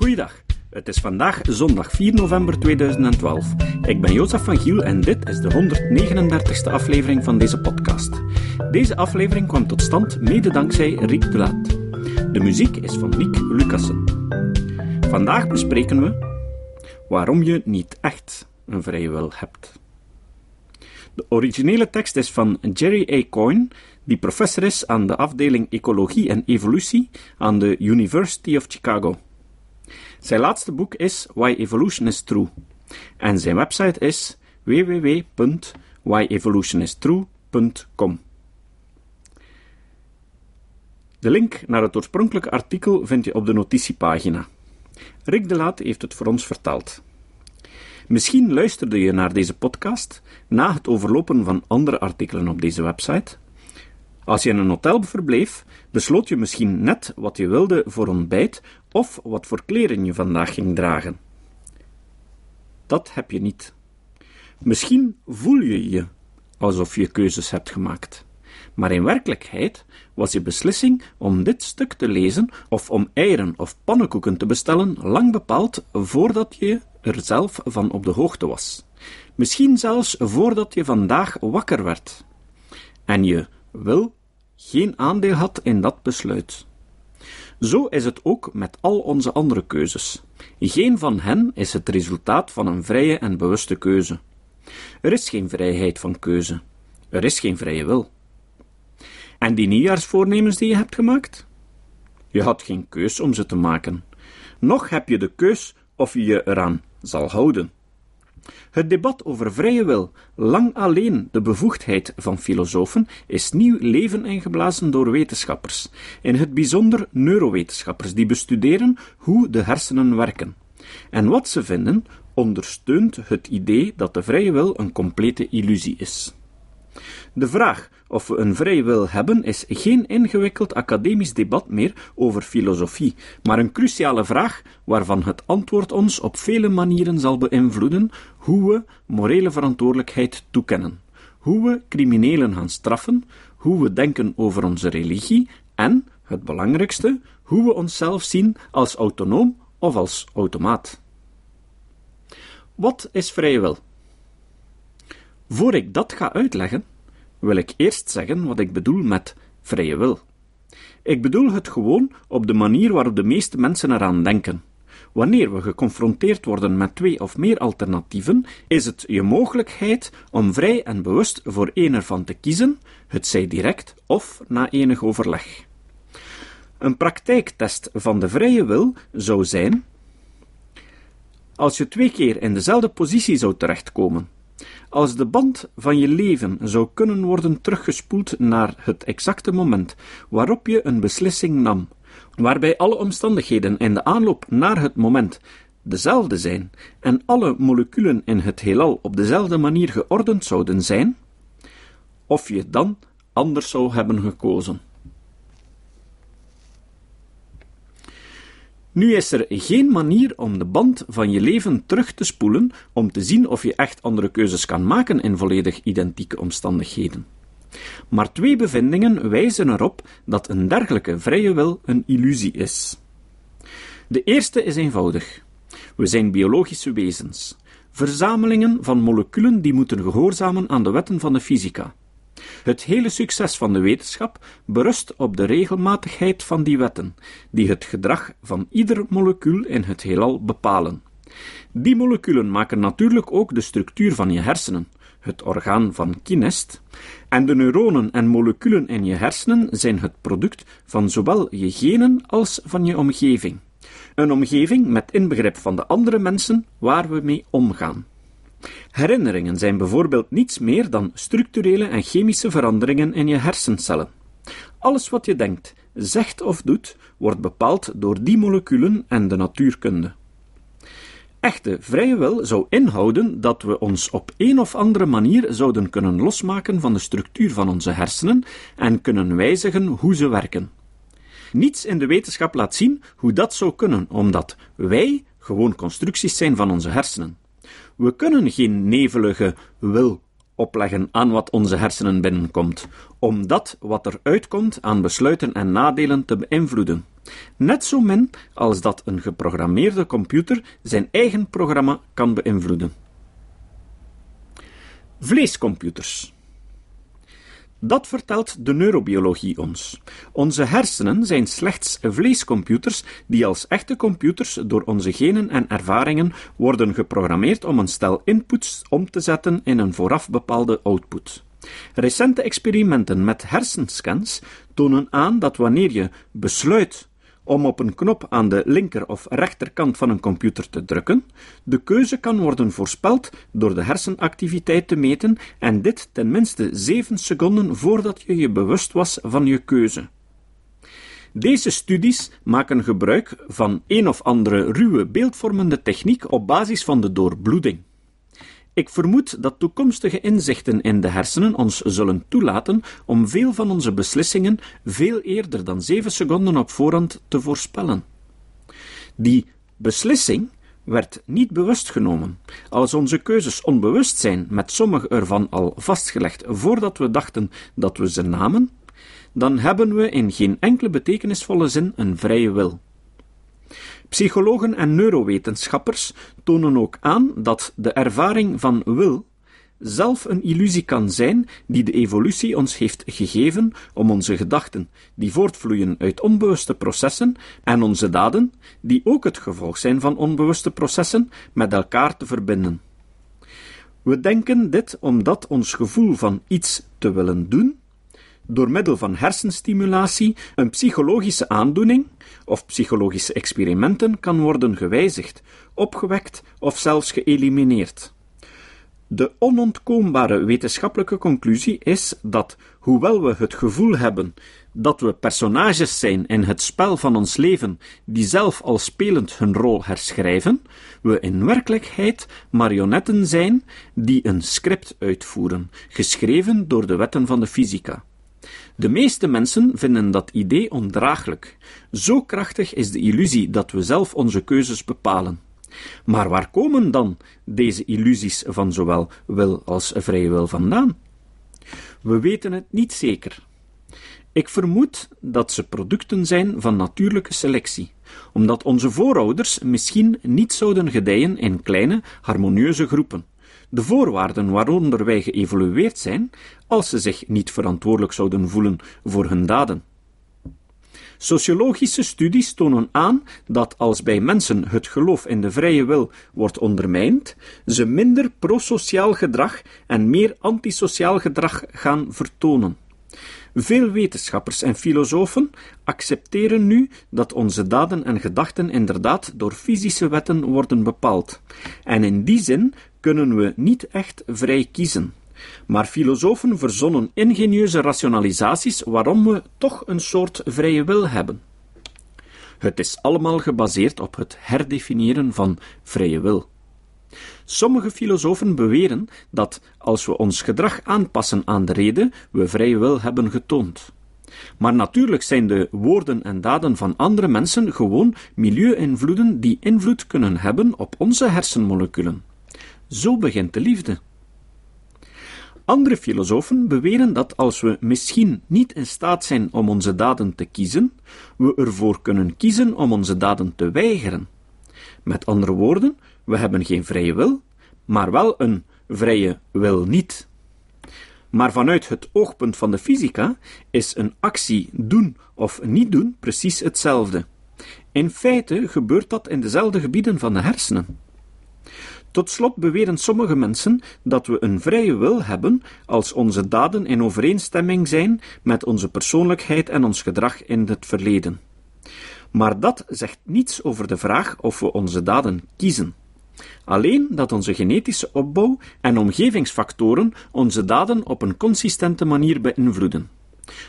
Goeiedag. Het is vandaag zondag 4 november 2012. Ik ben Jozef van Giel en dit is de 139ste aflevering van deze podcast. Deze aflevering kwam tot stand mede dankzij Riek de Laat. De muziek is van Nick Lucassen. Vandaag bespreken we waarom je niet echt een vrije wil hebt. De originele tekst is van Jerry A. Coyne, die professor is aan de afdeling Ecologie en Evolutie aan de University of Chicago. Zijn laatste boek is Why Evolution is True. En zijn website is www.whyevolutionistrue.com. De link naar het oorspronkelijke artikel vind je op de notitiepagina. Rick de Laat heeft het voor ons vertaald. Misschien luisterde je naar deze podcast na het overlopen van andere artikelen op deze website. Als je in een hotel verbleef, besloot je misschien net wat je wilde voor ontbijt of wat voor kleren je vandaag ging dragen. Dat heb je niet. Misschien voel je je alsof je keuzes hebt gemaakt. Maar in werkelijkheid was je beslissing om dit stuk te lezen of om eieren of pannenkoeken te bestellen lang bepaald voordat je er zelf van op de hoogte was. Misschien zelfs voordat je vandaag wakker werd. En je wil geen aandeel had in dat besluit. Zo is het ook met al onze andere keuzes. Geen van hen is het resultaat van een vrije en bewuste keuze. Er is geen vrijheid van keuze. Er is geen vrije wil. En die nieuwjaarsvoornemens die je hebt gemaakt? Je had geen keus om ze te maken. Nog heb je de keus of je je eraan zal houden. Het debat over vrije wil, lang alleen de bevoegdheid van filosofen, is nieuw leven ingeblazen door wetenschappers, in het bijzonder neurowetenschappers, die bestuderen hoe de hersenen werken. En wat ze vinden, ondersteunt het idee dat de vrije wil een complete illusie is. De vraag of we een vrije wil hebben is geen ingewikkeld academisch debat meer over filosofie, maar een cruciale vraag waarvan het antwoord ons op vele manieren zal beïnvloeden hoe we morele verantwoordelijkheid toekennen, hoe we criminelen gaan straffen, hoe we denken over onze religie en, het belangrijkste, hoe we onszelf zien als autonoom of als automaat. Wat is vrije wil? Voor ik dat ga uitleggen, wil ik eerst zeggen wat ik bedoel met vrije wil. Ik bedoel het gewoon op de manier waarop de meeste mensen eraan denken. Wanneer we geconfronteerd worden met twee of meer alternatieven, is het je mogelijkheid om vrij en bewust voor een ervan te kiezen, het zij direct of na enig overleg. Een praktijktest van de vrije wil zou zijn: als je twee keer in dezelfde positie zou terechtkomen, als de band van je leven zou kunnen worden teruggespoeld naar het exacte moment waarop je een beslissing nam, waarbij alle omstandigheden in de aanloop naar het moment dezelfde zijn en alle moleculen in het heelal op dezelfde manier geordend zouden zijn, of je dan anders zou hebben gekozen. Nu is er geen manier om de band van je leven terug te spoelen om te zien of je echt andere keuzes kan maken in volledig identieke omstandigheden. Maar twee bevindingen wijzen erop dat een dergelijke vrije wil een illusie is. De eerste is eenvoudig. We zijn biologische wezens, verzamelingen van moleculen die moeten gehoorzamen aan de wetten van de fysica. Het hele succes van de wetenschap berust op de regelmatigheid van die wetten, die het gedrag van ieder molecuul in het heelal bepalen. Die moleculen maken natuurlijk ook de structuur van je hersenen, het orgaan van kinest, en de neuronen en moleculen in je hersenen zijn het product van zowel je genen als van je omgeving. Een omgeving met inbegrip van de andere mensen waar we mee omgaan. Herinneringen zijn bijvoorbeeld niets meer dan structurele en chemische veranderingen in je hersencellen. Alles wat je denkt, zegt of doet, wordt bepaald door die moleculen en de natuurkunde. Echte vrije wil zou inhouden dat we ons op een of andere manier zouden kunnen losmaken van de structuur van onze hersenen en kunnen wijzigen hoe ze werken. Niets in de wetenschap laat zien hoe dat zou kunnen, omdat wij gewoon constructies zijn van onze hersenen. We kunnen geen nevelige wil opleggen aan wat onze hersenen binnenkomt, om dat wat er uitkomt aan besluiten en nadelen te beïnvloeden. Net zo min als dat een geprogrammeerde computer zijn eigen programma kan beïnvloeden. Vleescomputers. Dat vertelt de neurobiologie ons. Onze hersenen zijn slechts vleescomputers die als echte computers door onze genen en ervaringen worden geprogrammeerd om een stel inputs om te zetten in een vooraf bepaalde output. Recente experimenten met hersenscans tonen aan dat wanneer je besluit om op een knop aan de linker of rechterkant van een computer te drukken, de keuze kan worden voorspeld door de hersenactiviteit te meten en dit ten minste 7 seconden voordat je je bewust was van je keuze. Deze studies maken gebruik van een of andere ruwe beeldvormende techniek op basis van de doorbloeding. Ik vermoed dat toekomstige inzichten in de hersenen ons zullen toelaten om veel van onze beslissingen veel eerder dan zeven seconden op voorhand te voorspellen. Die beslissing werd niet bewust genomen. Als onze keuzes onbewust zijn, met sommige ervan al vastgelegd voordat we dachten dat we ze namen, dan hebben we in geen enkele betekenisvolle zin een vrije wil. Psychologen en neurowetenschappers tonen ook aan dat de ervaring van wil zelf een illusie kan zijn die de evolutie ons heeft gegeven om onze gedachten, die voortvloeien uit onbewuste processen, en onze daden, die ook het gevolg zijn van onbewuste processen, met elkaar te verbinden. We denken dit omdat ons gevoel van iets te willen doen door middel van hersenstimulatie een psychologische aandoening of psychologische experimenten kan worden gewijzigd, opgewekt of zelfs geëlimineerd. De onontkoombare wetenschappelijke conclusie is dat, hoewel we het gevoel hebben dat we personages zijn in het spel van ons leven, die zelf al spelend hun rol herschrijven, we in werkelijkheid marionetten zijn die een script uitvoeren, geschreven door de wetten van de fysica. De meeste mensen vinden dat idee ondraaglijk. Zo krachtig is de illusie dat we zelf onze keuzes bepalen. Maar waar komen dan deze illusies van zowel wil als vrije wil vandaan? We weten het niet zeker. Ik vermoed dat ze producten zijn van natuurlijke selectie, omdat onze voorouders misschien niet zouden gedijen in kleine, harmonieuze groepen de voorwaarden waaronder wij geëvolueerd zijn, als ze zich niet verantwoordelijk zouden voelen voor hun daden. Sociologische studies tonen aan dat als bij mensen het geloof in de vrije wil wordt ondermijnd, ze minder prosociaal gedrag en meer antisociaal gedrag gaan vertonen. Veel wetenschappers en filosofen accepteren nu dat onze daden en gedachten inderdaad door fysische wetten worden bepaald. En in die zin kunnen we niet echt vrij kiezen. Maar filosofen verzonnen ingenieuze rationalisaties waarom we toch een soort vrije wil hebben. Het is allemaal gebaseerd op het herdefiniëren van vrije wil. Sommige filosofen beweren dat als we ons gedrag aanpassen aan de reden, we vrije wil hebben getoond. Maar natuurlijk zijn de woorden en daden van andere mensen gewoon milieu-invloeden die invloed kunnen hebben op onze hersenmoleculen. Zo begint de liefde. Andere filosofen beweren dat als we misschien niet in staat zijn om onze daden te kiezen, we ervoor kunnen kiezen om onze daden te weigeren. Met andere woorden, we hebben geen vrije wil, maar wel een vrije wil niet. Maar vanuit het oogpunt van de fysica is een actie doen of niet doen precies hetzelfde. In feite gebeurt dat in dezelfde gebieden van de hersenen. Tot slot beweren sommige mensen dat we een vrije wil hebben als onze daden in overeenstemming zijn met onze persoonlijkheid en ons gedrag in het verleden. Maar dat zegt niets over de vraag of we onze daden kiezen. Alleen dat onze genetische opbouw en omgevingsfactoren onze daden op een consistente manier beïnvloeden.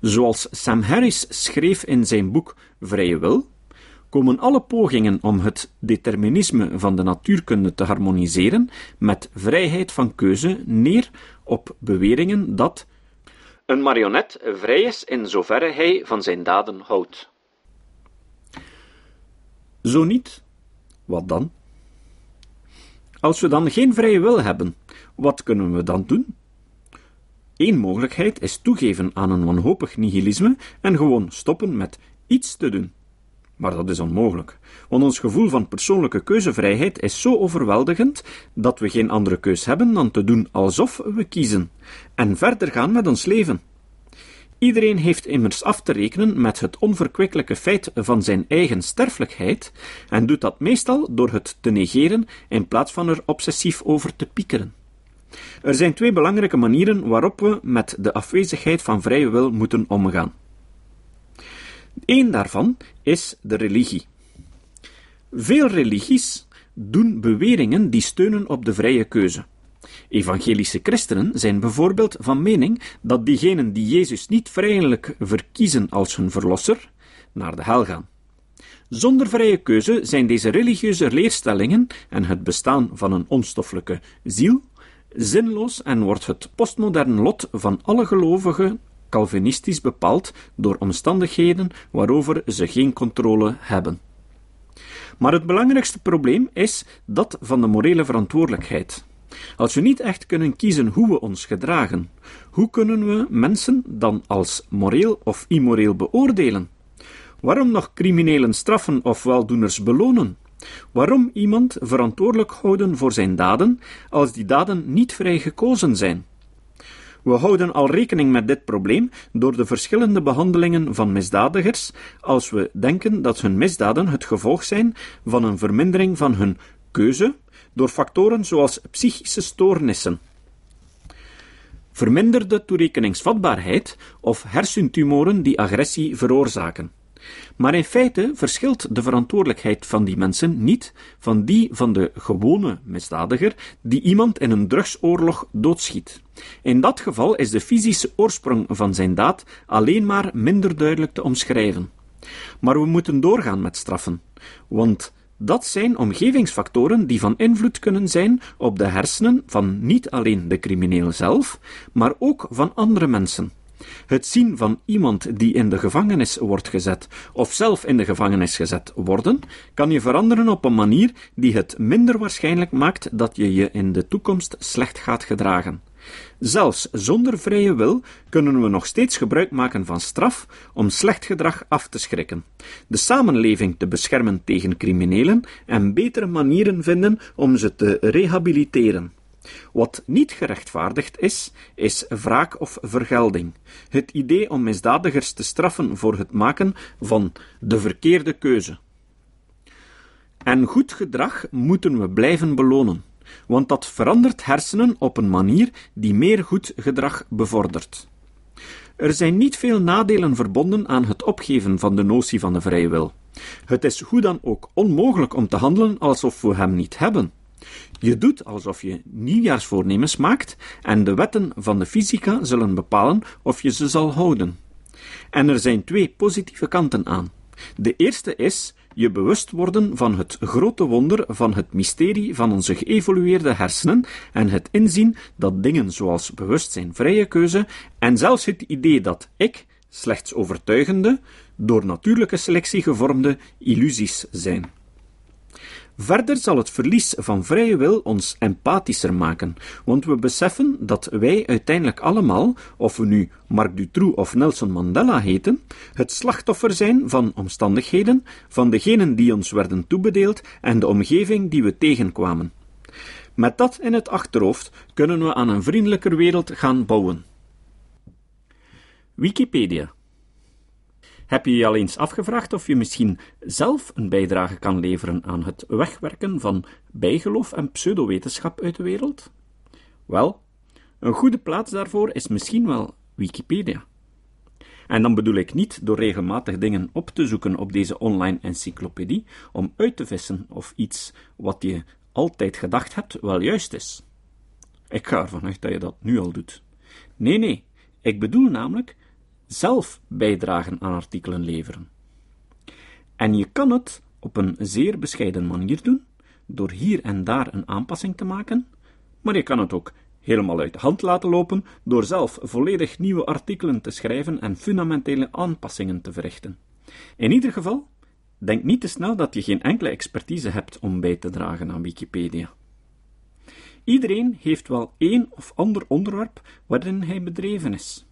Zoals Sam Harris schreef in zijn boek Vrije Wil, komen alle pogingen om het determinisme van de natuurkunde te harmoniseren met vrijheid van keuze neer op beweringen dat een marionet vrij is in zoverre hij van zijn daden houdt. Zo niet, wat dan? Als we dan geen vrije wil hebben, wat kunnen we dan doen? Eén mogelijkheid is toegeven aan een wanhopig nihilisme en gewoon stoppen met iets te doen. Maar dat is onmogelijk, want ons gevoel van persoonlijke keuzevrijheid is zo overweldigend dat we geen andere keus hebben dan te doen alsof we kiezen en verder gaan met ons leven. Iedereen heeft immers af te rekenen met het onverkwikkelijke feit van zijn eigen sterfelijkheid en doet dat meestal door het te negeren in plaats van er obsessief over te piekeren. Er zijn twee belangrijke manieren waarop we met de afwezigheid van vrije wil moeten omgaan. Eén daarvan is de religie. Veel religies doen beweringen die steunen op de vrije keuze. Evangelische christenen zijn bijvoorbeeld van mening dat diegenen die Jezus niet vrijelijk verkiezen als hun verlosser, naar de hel gaan. Zonder vrije keuze zijn deze religieuze leerstellingen en het bestaan van een onstoffelijke ziel zinloos en wordt het postmodern lot van alle gelovigen Calvinistisch bepaald door omstandigheden waarover ze geen controle hebben. Maar het belangrijkste probleem is dat van de morele verantwoordelijkheid. Als we niet echt kunnen kiezen hoe we ons gedragen, hoe kunnen we mensen dan als moreel of immoreel beoordelen? Waarom nog criminelen straffen of weldoeners belonen? Waarom iemand verantwoordelijk houden voor zijn daden als die daden niet vrij gekozen zijn? We houden al rekening met dit probleem door de verschillende behandelingen van misdadigers, als we denken dat hun misdaden het gevolg zijn van een vermindering van hun keuze door factoren zoals psychische stoornissen, verminderde toerekeningsvatbaarheid of hersentumoren die agressie veroorzaken. Maar in feite verschilt de verantwoordelijkheid van die mensen niet van die van de gewone misdadiger die iemand in een drugsoorlog doodschiet. In dat geval is de fysische oorsprong van zijn daad alleen maar minder duidelijk te omschrijven. Maar we moeten doorgaan met straffen, want dat zijn omgevingsfactoren die van invloed kunnen zijn op de hersenen van niet alleen de crimineel zelf, maar ook van andere mensen. Het zien van iemand die in de gevangenis wordt gezet, of zelf in de gevangenis gezet worden, kan je veranderen op een manier die het minder waarschijnlijk maakt dat je je in de toekomst slecht gaat gedragen. Zelfs zonder vrije wil kunnen we nog steeds gebruik maken van straf om slecht gedrag af te schrikken, de samenleving te beschermen tegen criminelen en betere manieren vinden om ze te rehabiliteren. Wat niet gerechtvaardigd is, is wraak of vergelding. Het idee om misdadigers te straffen voor het maken van de verkeerde keuze. En goed gedrag moeten we blijven belonen, want dat verandert hersenen op een manier die meer goed gedrag bevordert. Er zijn niet veel nadelen verbonden aan het opgeven van de notie van de vrije wil. Het is hoe dan ook onmogelijk om te handelen alsof we hem niet hebben. Je doet alsof je nieuwjaarsvoornemens maakt en de wetten van de fysica zullen bepalen of je ze zal houden. En er zijn twee positieve kanten aan. De eerste is je bewust worden van het grote wonder van het mysterie van onze geëvolueerde hersenen en het inzien dat dingen zoals bewustzijn, vrije keuze en zelfs het idee dat ik slechts overtuigende, door natuurlijke selectie gevormde illusies zijn. Verder zal het verlies van vrije wil ons empathischer maken, want we beseffen dat wij uiteindelijk allemaal, of we nu Marc Dutroux of Nelson Mandela heten, het slachtoffer zijn van omstandigheden, van degenen die ons werden toebedeeld en de omgeving die we tegenkwamen. Met dat in het achterhoofd kunnen we aan een vriendelijker wereld gaan bouwen. Wikipedia heb je je al eens afgevraagd of je misschien zelf een bijdrage kan leveren aan het wegwerken van bijgeloof en pseudowetenschap uit de wereld? Wel, een goede plaats daarvoor is misschien wel Wikipedia. En dan bedoel ik niet door regelmatig dingen op te zoeken op deze online encyclopedie om uit te vissen of iets wat je altijd gedacht hebt wel juist is. Ik ga ervan uit dat je dat nu al doet. Nee, nee, ik bedoel namelijk zelf bijdragen aan artikelen leveren. En je kan het op een zeer bescheiden manier doen, door hier en daar een aanpassing te maken, maar je kan het ook helemaal uit de hand laten lopen door zelf volledig nieuwe artikelen te schrijven en fundamentele aanpassingen te verrichten. In ieder geval, denk niet te snel dat je geen enkele expertise hebt om bij te dragen aan Wikipedia. Iedereen heeft wel één of ander onderwerp waarin hij bedreven is.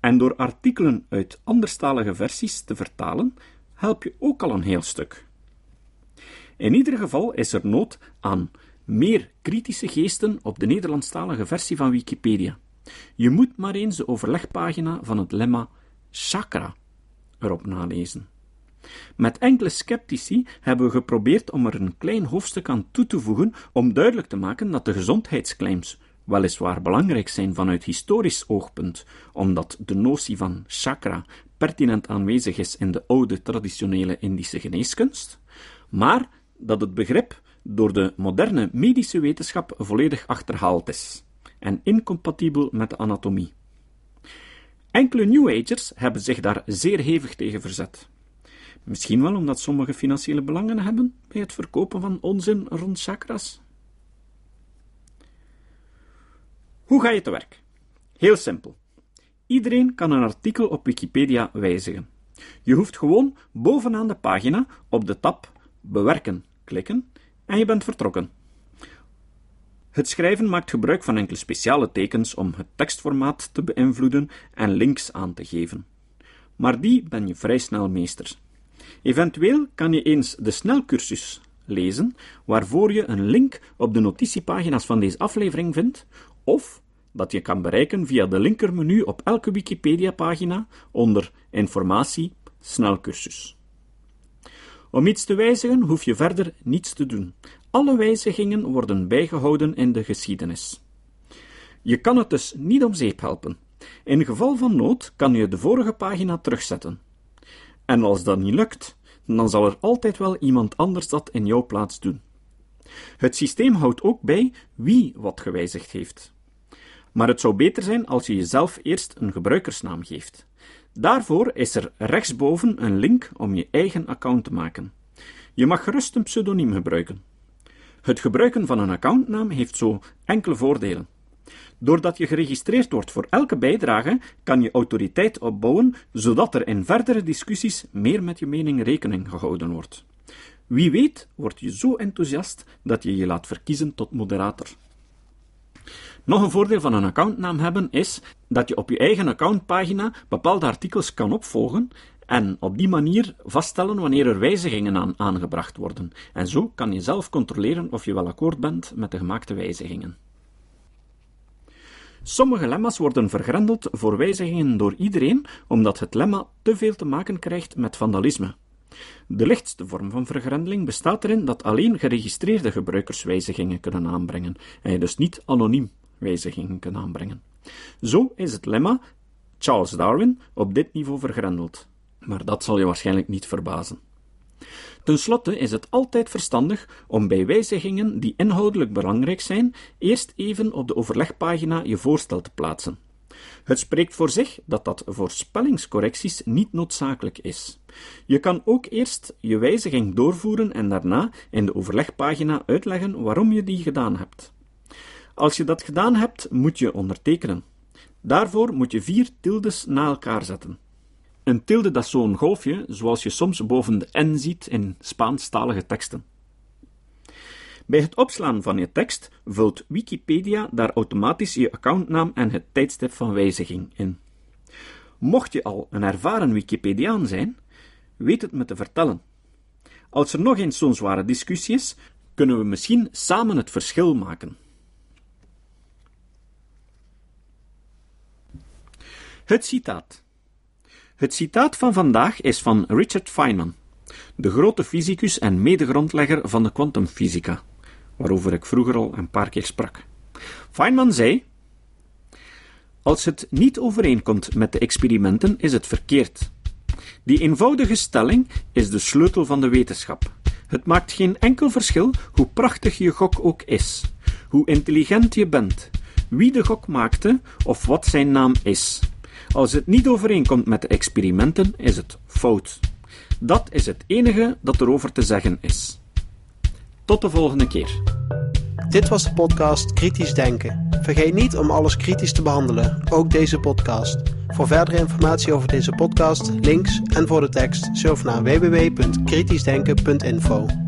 En door artikelen uit anderstalige versies te vertalen, help je ook al een heel stuk. In ieder geval is er nood aan meer kritische geesten op de Nederlandstalige versie van Wikipedia. Je moet maar eens de overlegpagina van het lemma chakra erop nalezen. Met enkele sceptici hebben we geprobeerd om er een klein hoofdstuk aan toe te voegen om duidelijk te maken dat de gezondheidsclaims weliswaar belangrijk zijn vanuit historisch oogpunt, omdat de notie van chakra pertinent aanwezig is in de oude traditionele Indische geneeskunst, maar dat het begrip door de moderne medische wetenschap volledig achterhaald is en incompatibel met de anatomie. Enkele New Agers hebben zich daar zeer hevig tegen verzet. Misschien wel omdat sommige financiële belangen hebben bij het verkopen van onzin rond chakras. Hoe ga je te werk? Heel simpel. Iedereen kan een artikel op Wikipedia wijzigen. Je hoeft gewoon bovenaan de pagina op de tab Bewerken klikken en je bent vertrokken. Het schrijven maakt gebruik van enkele speciale tekens om het tekstformaat te beïnvloeden en links aan te geven. Maar die ben je vrij snel meester. Eventueel kan je eens de snelcursus lezen, waarvoor je een link op de notitiepagina's van deze aflevering vindt, of dat je kan bereiken via de linkermenu op elke Wikipedia-pagina onder Informatie Snelcursus. Om iets te wijzigen hoef je verder niets te doen. Alle wijzigingen worden bijgehouden in de geschiedenis. Je kan het dus niet om zeep helpen. In geval van nood kan je de vorige pagina terugzetten. En als dat niet lukt, dan zal er altijd wel iemand anders dat in jouw plaats doen. Het systeem houdt ook bij wie wat gewijzigd heeft. Maar het zou beter zijn als je jezelf eerst een gebruikersnaam geeft. Daarvoor is er rechtsboven een link om je eigen account te maken. Je mag gerust een pseudoniem gebruiken. Het gebruiken van een accountnaam heeft zo enkele voordelen. Doordat je geregistreerd wordt voor elke bijdrage, kan je autoriteit opbouwen, zodat er in verdere discussies meer met je mening rekening gehouden wordt. Wie weet, word je zo enthousiast dat je je laat verkiezen tot moderator. Nog een voordeel van een accountnaam hebben is dat je op je eigen accountpagina bepaalde artikels kan opvolgen en op die manier vaststellen wanneer er wijzigingen aan aangebracht worden. En zo kan je zelf controleren of je wel akkoord bent met de gemaakte wijzigingen. Sommige lemma's worden vergrendeld voor wijzigingen door iedereen, omdat het lemma te veel te maken krijgt met vandalisme. De lichtste vorm van vergrendeling bestaat erin dat alleen geregistreerde gebruikers wijzigingen kunnen aanbrengen, en je dus niet anoniem wijzigingen kunt aanbrengen. Zo is het lemma Charles Darwin op dit niveau vergrendeld. Maar dat zal je waarschijnlijk niet verbazen. Ten slotte is het altijd verstandig om bij wijzigingen die inhoudelijk belangrijk zijn, eerst even op de overlegpagina je voorstel te plaatsen. Het spreekt voor zich dat dat voor spellingscorrecties niet noodzakelijk is. Je kan ook eerst je wijziging doorvoeren en daarna in de overlegpagina uitleggen waarom je die gedaan hebt. Als je dat gedaan hebt, moet je ondertekenen. Daarvoor moet je vier tildes na elkaar zetten. Een tilde dat zo'n golfje, zoals je soms boven de N ziet in Spaanstalige teksten. Bij het opslaan van je tekst vult Wikipedia daar automatisch je accountnaam en het tijdstip van wijziging in. Mocht je al een ervaren Wikipediaan zijn, weet het me te vertellen. Als er nog eens zo'n zware discussie is, kunnen we misschien samen het verschil maken. Het citaat. Het citaat van vandaag is van Richard Feynman, de grote fysicus en medegrondlegger van de kwantumfysica, waarover ik vroeger al een paar keer sprak. Feynman zei: Als het niet overeenkomt met de experimenten, is het verkeerd. Die eenvoudige stelling is de sleutel van de wetenschap. Het maakt geen enkel verschil hoe prachtig je gok ook is, hoe intelligent je bent, wie de gok maakte of wat zijn naam is. Als het niet overeenkomt met de experimenten, is het fout. Dat is het enige dat erover te zeggen is. Tot de volgende keer. Dit was de podcast Kritisch Denken. Vergeet niet om alles kritisch te behandelen, ook deze podcast. Voor verdere informatie over deze podcast, links en voor de tekst, surf naar www.kritischdenken.info.